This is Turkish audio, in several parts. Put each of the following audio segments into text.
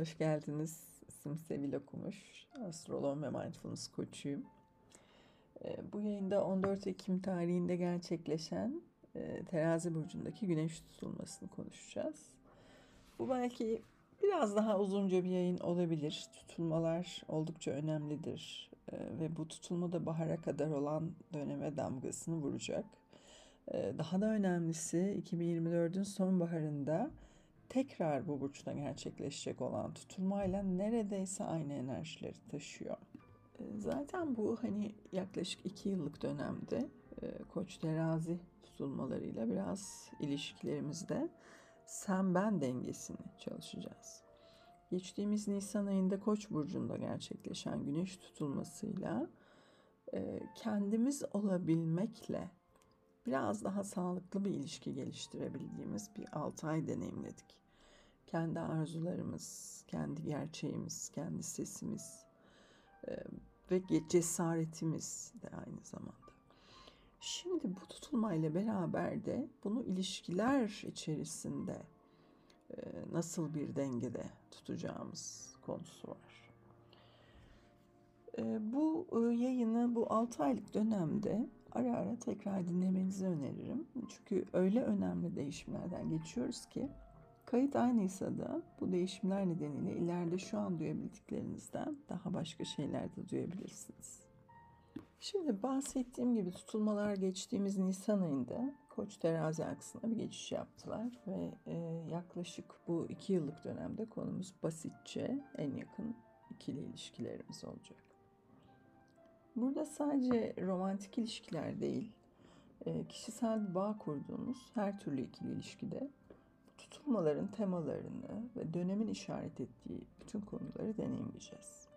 hoş geldiniz. İsim Sevil Okumuş, astrolog ve mindfulness koçuyum. Ee, bu yayında 14 Ekim tarihinde gerçekleşen e, Terazi Burcu'ndaki güneş tutulmasını konuşacağız. Bu belki biraz daha uzunca bir yayın olabilir. Tutulmalar oldukça önemlidir ee, ve bu tutulma da bahara kadar olan döneme damgasını vuracak. Ee, daha da önemlisi 2024'ün sonbaharında tekrar bu burçta gerçekleşecek olan tutulmayla neredeyse aynı enerjileri taşıyor. Ee, zaten bu hani yaklaşık iki yıllık dönemde e, Koç terazi tutulmalarıyla biraz ilişkilerimizde sen ben dengesini çalışacağız. Geçtiğimiz Nisan ayında Koç burcunda gerçekleşen güneş tutulmasıyla e, kendimiz olabilmekle biraz daha sağlıklı bir ilişki geliştirebildiğimiz bir 6 ay deneyimledik. Kendi arzularımız, kendi gerçeğimiz, kendi sesimiz ve cesaretimiz de aynı zamanda. Şimdi bu tutulmayla beraber de bunu ilişkiler içerisinde nasıl bir dengede tutacağımız konusu var. Bu yayını bu 6 aylık dönemde ara ara tekrar dinlemenizi öneririm. Çünkü öyle önemli değişimlerden geçiyoruz ki kayıt aynıysa da bu değişimler nedeniyle ileride şu an duyabildiklerinizden daha başka şeyler de duyabilirsiniz. Şimdi bahsettiğim gibi tutulmalar geçtiğimiz Nisan ayında Koç terazi aksına bir geçiş yaptılar ve e, yaklaşık bu iki yıllık dönemde konumuz basitçe en yakın ikili ilişkilerimiz olacak. Burada sadece romantik ilişkiler değil, e, kişisel bağ kurduğunuz her türlü ikili ilişkide tutulmaların temalarını ve dönemin işaret ettiği bütün konuları deneyimleyeceğiz.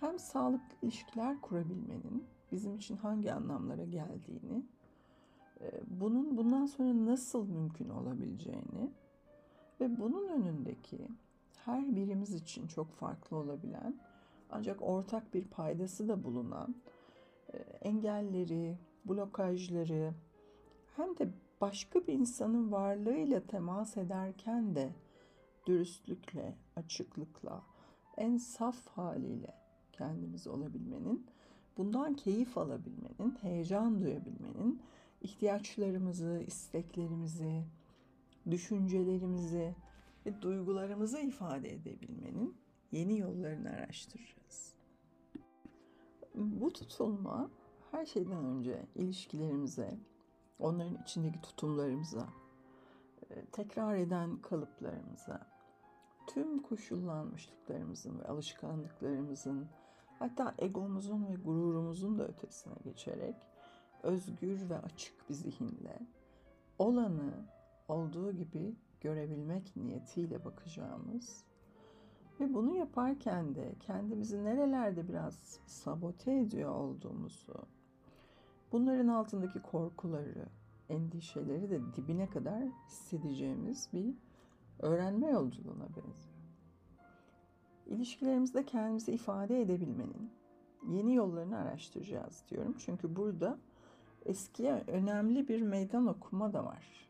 Hem sağlıklı ilişkiler kurabilmenin bizim için hangi anlamlara geldiğini, e, bunun bundan sonra nasıl mümkün olabileceğini ve bunun önündeki her birimiz için çok farklı olabilen ancak ortak bir paydası da bulunan e, engelleri, blokajları hem de başka bir insanın varlığıyla temas ederken de dürüstlükle, açıklıkla, en saf haliyle kendimiz olabilmenin, bundan keyif alabilmenin, heyecan duyabilmenin, ihtiyaçlarımızı, isteklerimizi, düşüncelerimizi ve duygularımızı ifade edebilmenin yeni yollarını araştıracağız. Bu tutulma her şeyden önce ilişkilerimize, onların içindeki tutumlarımıza, e, tekrar eden kalıplarımıza, tüm koşullanmışlıklarımızın ve alışkanlıklarımızın, hatta egomuzun ve gururumuzun da ötesine geçerek özgür ve açık bir zihinle olanı olduğu gibi görebilmek niyetiyle bakacağımız ve bunu yaparken de kendimizi nerelerde biraz sabote ediyor olduğumuzu, bunların altındaki korkuları, endişeleri de dibine kadar hissedeceğimiz bir öğrenme yolculuğuna benziyor. İlişkilerimizde kendimizi ifade edebilmenin yeni yollarını araştıracağız diyorum. Çünkü burada eskiye önemli bir meydan okuma da var.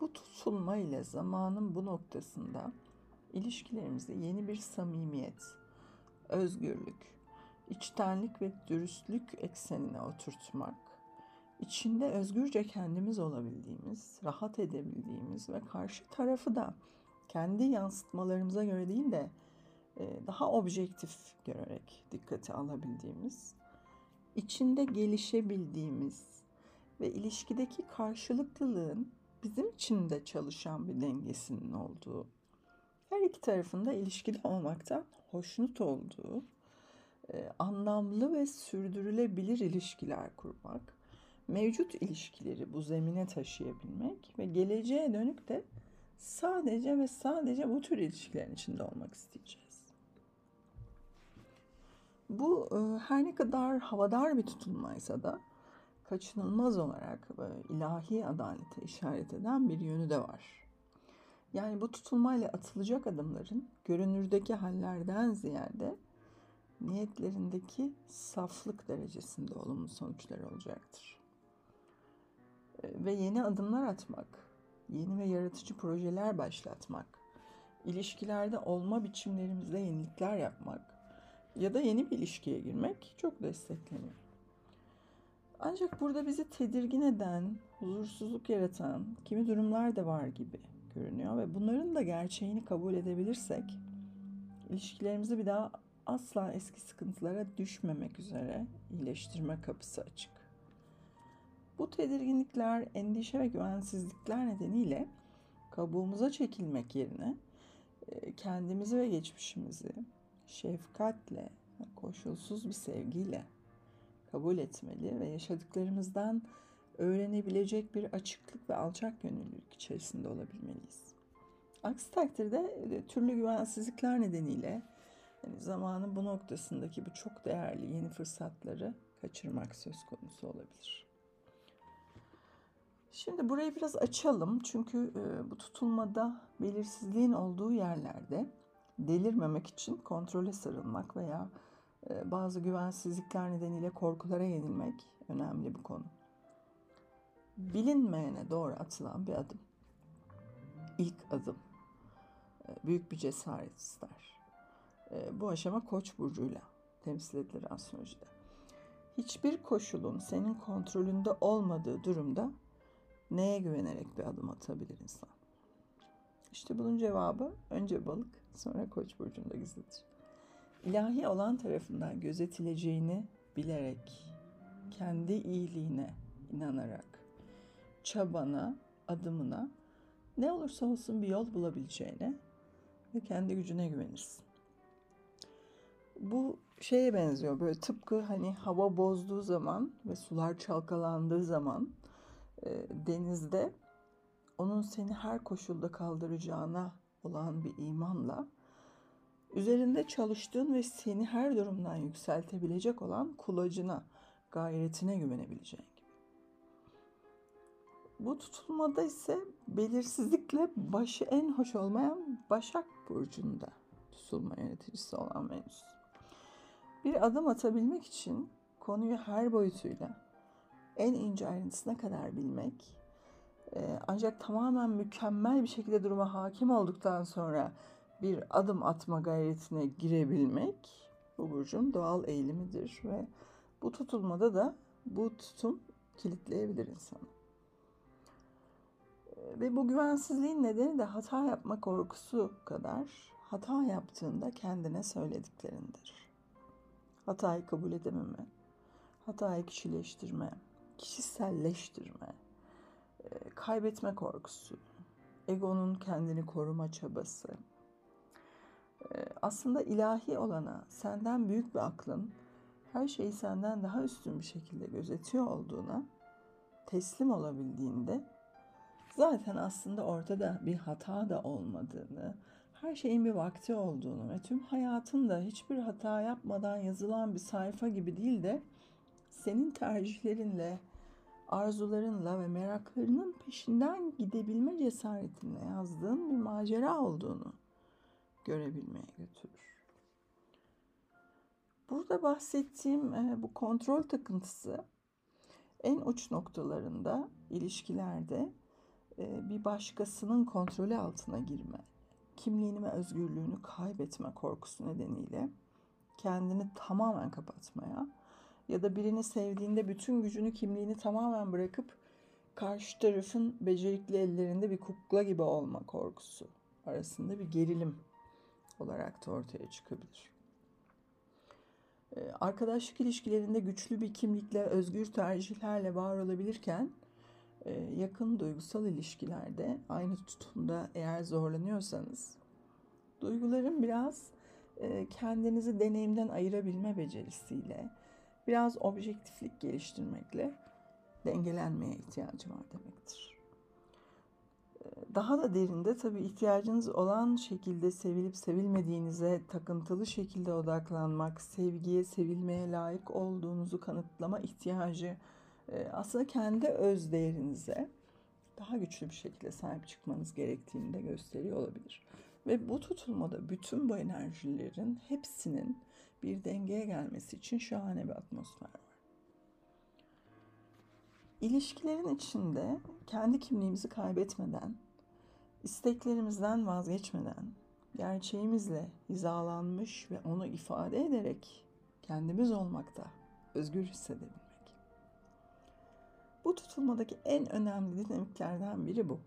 Bu tutulma ile zamanın bu noktasında ilişkilerimizde yeni bir samimiyet, özgürlük, içtenlik ve dürüstlük eksenine oturtmak, içinde özgürce kendimiz olabildiğimiz, rahat edebildiğimiz ve karşı tarafı da kendi yansıtmalarımıza göre değil de e, daha objektif görerek dikkate alabildiğimiz, içinde gelişebildiğimiz ve ilişkideki karşılıklılığın bizim için de çalışan bir dengesinin olduğu her iki tarafında ilişkide olmaktan hoşnut olduğu, e, anlamlı ve sürdürülebilir ilişkiler kurmak, mevcut ilişkileri bu zemine taşıyabilmek ve geleceğe dönük de sadece ve sadece bu tür ilişkilerin içinde olmak isteyeceğiz. Bu e, her ne kadar havadar bir tutulmaysa da kaçınılmaz olarak ilahi adalete işaret eden bir yönü de var. Yani bu tutulmayla atılacak adımların görünürdeki hallerden ziyade niyetlerindeki saflık derecesinde olumlu sonuçlar olacaktır. Ee, ve yeni adımlar atmak, yeni ve yaratıcı projeler başlatmak ilişkilerde olma biçimlerimizde yenilikler yapmak ya da yeni bir ilişkiye girmek çok destekleniyor. Ancak burada bizi tedirgin eden, huzursuzluk yaratan kimi durumlar da var gibi görünüyor ve bunların da gerçeğini kabul edebilirsek ilişkilerimizi bir daha asla eski sıkıntılara düşmemek üzere iyileştirme kapısı açık. Bu tedirginlikler, endişe ve güvensizlikler nedeniyle kabuğumuza çekilmek yerine e, kendimizi ve geçmişimizi şefkatle, koşulsuz bir sevgiyle kabul etmeli ve yaşadıklarımızdan öğrenebilecek bir açıklık ve alçak gönüllülük içerisinde olabilmeliyiz. Aksi takdirde e, türlü güvensizlikler nedeniyle yani zamanın bu noktasındaki bu çok değerli yeni fırsatları kaçırmak söz konusu olabilir. Şimdi burayı biraz açalım çünkü e, bu tutulmada belirsizliğin olduğu yerlerde delirmemek için kontrole sarılmak veya e, bazı güvensizlikler nedeniyle korkulara yenilmek önemli bir konu. Bilinmeyene doğru atılan bir adım. İlk adım. E, büyük bir cesaret ister. E, bu aşama Koç burcuyla temsil edilir astrolojide. Hiçbir koşulun senin kontrolünde olmadığı durumda neye güvenerek bir adım atabilir insan? İşte bunun cevabı önce balık sonra koç burcunda gizlidir. İlahi olan tarafından gözetileceğini bilerek, kendi iyiliğine inanarak, çabana, adımına ne olursa olsun bir yol bulabileceğine ve kendi gücüne güvenirsin. Bu şeye benziyor böyle tıpkı hani hava bozduğu zaman ve sular çalkalandığı zaman e, denizde onun seni her koşulda kaldıracağına olan bir imanla üzerinde çalıştığın ve seni her durumdan yükseltebilecek olan kulacına, gayretine güvenebileceğin. Bu tutulmada ise belirsizlikle başı en hoş olmayan Başak Burcu'nda tutulma yöneticisi olan Venüs. Bir adım atabilmek için konuyu her boyutuyla en ince ayrıntısına kadar bilmek ee, ancak tamamen mükemmel bir şekilde duruma hakim olduktan sonra bir adım atma gayretine girebilmek bu burcun doğal eğilimidir ve bu tutulmada da bu tutum kilitleyebilir insanı. Ve bu güvensizliğin nedeni de hata yapma korkusu kadar hata yaptığında kendine söylediklerindir. Hatayı kabul edememe, hatayı kişileştirme, kişiselleştirme, e, kaybetme korkusu, egonun kendini koruma çabası. E, aslında ilahi olana, senden büyük bir aklın her şeyi senden daha üstün bir şekilde gözetiyor olduğuna teslim olabildiğinde zaten aslında ortada bir hata da olmadığını, her şeyin bir vakti olduğunu ve tüm hayatın da hiçbir hata yapmadan yazılan bir sayfa gibi değil de senin tercihlerinle, arzularınla ve meraklarının peşinden gidebilme cesaretinle yazdığın bir macera olduğunu görebilmeye götürür. Burada bahsettiğim e, bu kontrol takıntısı en uç noktalarında ilişkilerde bir başkasının kontrolü altına girme, kimliğini ve özgürlüğünü kaybetme korkusu nedeniyle kendini tamamen kapatmaya ya da birini sevdiğinde bütün gücünü, kimliğini tamamen bırakıp karşı tarafın becerikli ellerinde bir kukla gibi olma korkusu arasında bir gerilim olarak da ortaya çıkabilir. Ee, arkadaşlık ilişkilerinde güçlü bir kimlikle, özgür tercihlerle var olabilirken e, yakın duygusal ilişkilerde aynı tutumda eğer zorlanıyorsanız duyguların biraz e, kendinizi deneyimden ayırabilme becerisiyle biraz objektiflik geliştirmekle dengelenmeye ihtiyacı var demektir. Ee, daha da derinde tabii ihtiyacınız olan şekilde sevilip sevilmediğinize takıntılı şekilde odaklanmak, sevgiye, sevilmeye layık olduğunuzu kanıtlama ihtiyacı e, aslında kendi öz değerinize daha güçlü bir şekilde sahip çıkmanız gerektiğini de gösteriyor olabilir. Ve bu tutulmada bütün bu enerjilerin hepsinin bir dengeye gelmesi için şahane bir atmosfer var. İlişkilerin içinde kendi kimliğimizi kaybetmeden, isteklerimizden vazgeçmeden gerçeğimizle hizalanmış ve onu ifade ederek kendimiz olmakta özgür hissedebilmek. Bu tutulmadaki en önemli dinamiklerden biri bu.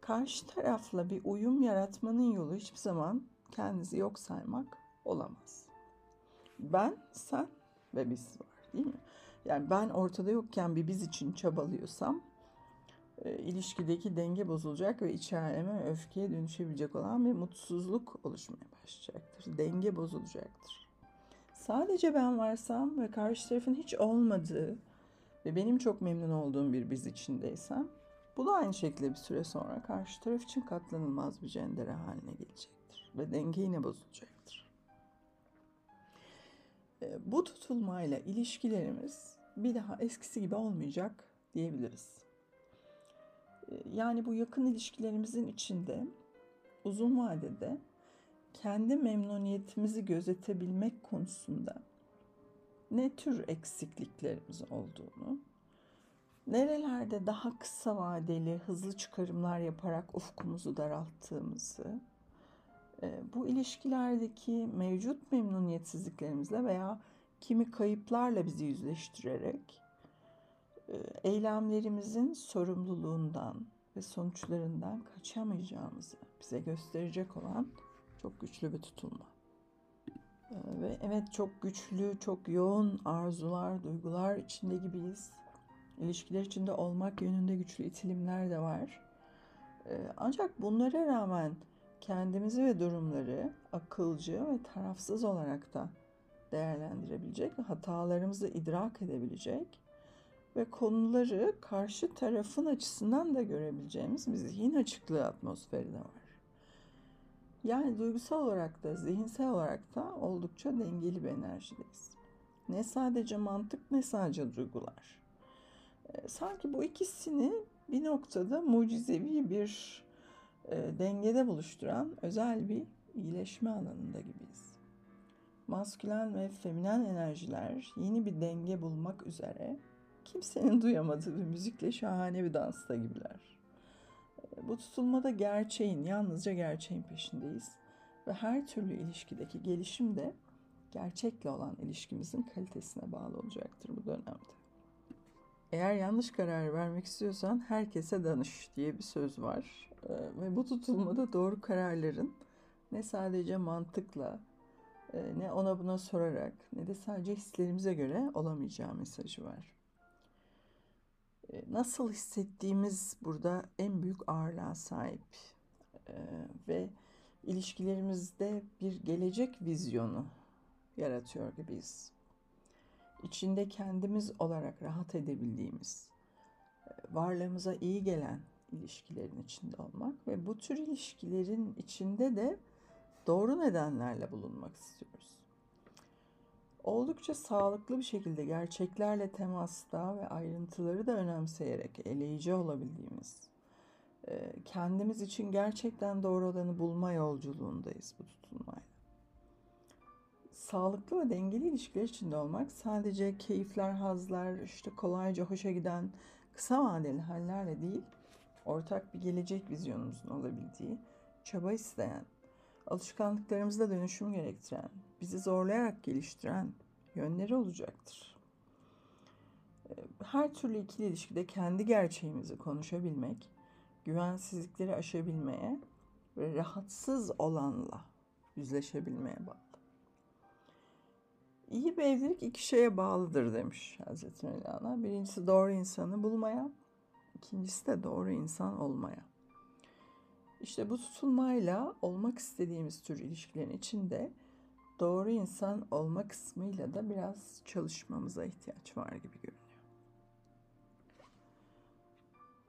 Karşı tarafla bir uyum yaratmanın yolu hiçbir zaman kendinizi yok saymak olamaz. Ben, sen ve biz var değil mi? Yani ben ortada yokken bir biz için çabalıyorsam e, ilişkideki denge bozulacak ve içerleme öfkeye dönüşebilecek olan bir mutsuzluk oluşmaya başlayacaktır. Denge bozulacaktır. Sadece ben varsam ve karşı tarafın hiç olmadığı ve benim çok memnun olduğum bir biz içindeysem bu da aynı şekilde bir süre sonra karşı taraf için katlanılmaz bir cendere haline gelecektir ve denge yine bozulacaktır. E, bu tutulmayla ilişkilerimiz bir daha eskisi gibi olmayacak diyebiliriz. E, yani bu yakın ilişkilerimizin içinde uzun vadede kendi memnuniyetimizi gözetebilmek konusunda ne tür eksikliklerimiz olduğunu, nerelerde daha kısa vadeli hızlı çıkarımlar yaparak ufkumuzu daralttığımızı, e, bu ilişkilerdeki mevcut memnuniyetsizliklerimizle veya kimi kayıplarla bizi yüzleştirerek e, eylemlerimizin sorumluluğundan ve sonuçlarından kaçamayacağımızı bize gösterecek olan çok güçlü bir tutulma. Ee, ve evet çok güçlü, çok yoğun arzular, duygular içinde gibiyiz. İlişkiler içinde olmak yönünde güçlü itilimler de var. Ee, ancak bunlara rağmen kendimizi ve durumları akılcı ve tarafsız olarak da değerlendirebilecek hatalarımızı idrak edebilecek ve konuları karşı tarafın açısından da görebileceğimiz bir zihin açıklığı atmosferi de var. Yani duygusal olarak da zihinsel olarak da oldukça dengeli bir enerjideyiz. Ne sadece mantık ne sadece duygular. E, sanki bu ikisini bir noktada mucizevi bir e, dengede buluşturan özel bir iyileşme alanında gibiyiz. Maskülen ve feminen enerjiler yeni bir denge bulmak üzere kimsenin duyamadığı bir müzikle şahane bir dansta gibiler. Bu tutulmada gerçeğin, yalnızca gerçeğin peşindeyiz. Ve her türlü ilişkideki gelişim de gerçekle olan ilişkimizin kalitesine bağlı olacaktır bu dönemde. Eğer yanlış karar vermek istiyorsan herkese danış diye bir söz var. Ee, ve bu tutulmada doğru kararların ne sadece mantıkla, e, ne ona buna sorarak, ne de sadece hislerimize göre olamayacağı mesajı var. Nasıl hissettiğimiz burada en büyük ağırlığa sahip ee, ve ilişkilerimizde bir gelecek vizyonu yaratıyor gibiyiz. İçinde kendimiz olarak rahat edebildiğimiz, e, varlığımıza iyi gelen ilişkilerin içinde olmak ve bu tür ilişkilerin içinde de doğru nedenlerle bulunmak istiyoruz oldukça sağlıklı bir şekilde gerçeklerle temasta ve ayrıntıları da önemseyerek eleyici olabildiğimiz, kendimiz için gerçekten doğru olanı bulma yolculuğundayız bu tutulmayla. Sağlıklı ve dengeli ilişkiler içinde olmak sadece keyifler, hazlar, işte kolayca hoşa giden kısa vadeli hallerle değil, ortak bir gelecek vizyonumuzun olabildiği, çaba isteyen, alışkanlıklarımızda dönüşüm gerektiren, bizi zorlayarak geliştiren yönleri olacaktır. Ee, her türlü ikili ilişkide kendi gerçeğimizi konuşabilmek, güvensizlikleri aşabilmeye ve rahatsız olanla yüzleşebilmeye bağlı. İyi bir evlilik iki şeye bağlıdır demiş Hazreti Mevlana. Birincisi doğru insanı bulmaya, ikincisi de doğru insan olmaya. İşte bu tutulmayla olmak istediğimiz tür ilişkilerin içinde doğru insan olma kısmıyla da biraz çalışmamıza ihtiyaç var gibi görünüyor.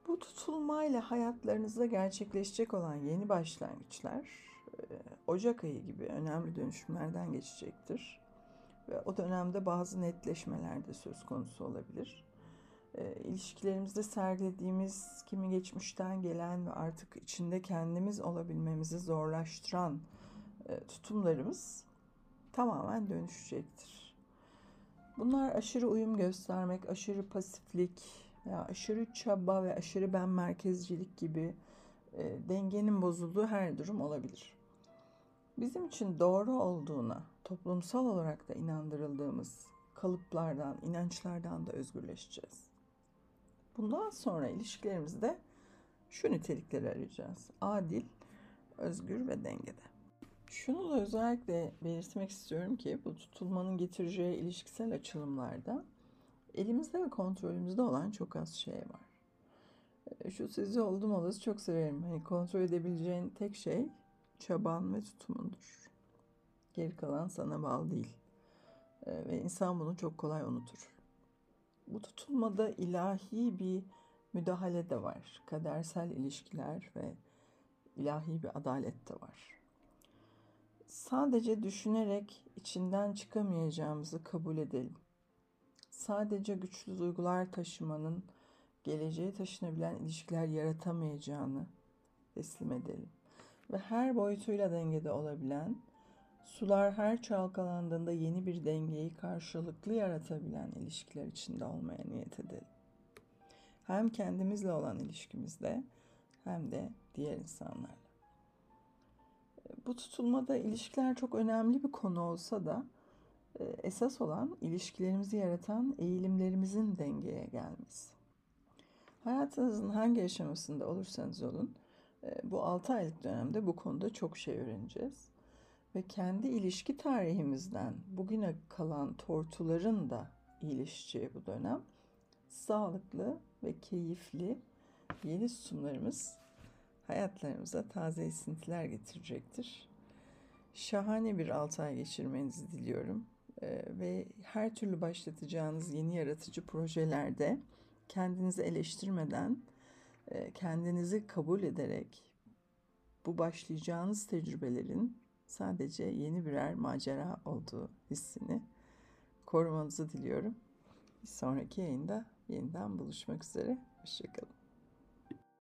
Bu tutulmayla hayatlarınızda gerçekleşecek olan yeni başlangıçlar e, Ocak ayı gibi önemli dönüşümlerden geçecektir. Ve o dönemde bazı netleşmeler de söz konusu olabilir. E, ilişkilerimizde sergilediğimiz kimi geçmişten gelen ve artık içinde kendimiz olabilmemizi zorlaştıran e, tutumlarımız tamamen dönüşecektir. Bunlar aşırı uyum göstermek, aşırı pasiflik veya aşırı çaba ve aşırı ben merkezcilik gibi e, dengenin bozulduğu her durum olabilir. Bizim için doğru olduğuna toplumsal olarak da inandırıldığımız kalıplardan, inançlardan da özgürleşeceğiz. Bundan sonra ilişkilerimizde şu nitelikleri arayacağız. Adil, özgür ve dengede. Şunu da özellikle belirtmek istiyorum ki bu tutulmanın getireceği ilişkisel açılımlarda elimizde ve kontrolümüzde olan çok az şey var. E, şu sizi oldum olası çok severim. Hani kontrol edebileceğin tek şey çaban ve tutumundur. Geri kalan sana bağlı değil. E, ve insan bunu çok kolay unutur. Bu tutulmada ilahi bir müdahale de var. Kadersel ilişkiler ve ilahi bir adalet de var. Sadece düşünerek içinden çıkamayacağımızı kabul edelim. Sadece güçlü duygular taşımanın geleceğe taşınabilen ilişkiler yaratamayacağını teslim edelim. Ve her boyutuyla dengede olabilen, sular her çalkalandığında yeni bir dengeyi karşılıklı yaratabilen ilişkiler içinde olmaya niyet edelim. Hem kendimizle olan ilişkimizde hem de diğer insanlarla. Bu tutulmada ilişkiler çok önemli bir konu olsa da e, esas olan ilişkilerimizi yaratan eğilimlerimizin dengeye gelmesi. Hayatınızın hangi aşamasında olursanız olun e, bu 6 aylık dönemde bu konuda çok şey öğreneceğiz. Ve kendi ilişki tarihimizden bugüne kalan tortuların da iyileşeceği bu dönem sağlıklı ve keyifli yeni sunumlarımız hayatlarımıza taze esintiler getirecektir. Şahane bir 6 ay geçirmenizi diliyorum. Ee, ve her türlü başlatacağınız yeni yaratıcı projelerde kendinizi eleştirmeden, e, kendinizi kabul ederek bu başlayacağınız tecrübelerin sadece yeni birer macera olduğu hissini korumanızı diliyorum. Bir sonraki yayında yeniden buluşmak üzere. Hoşçakalın.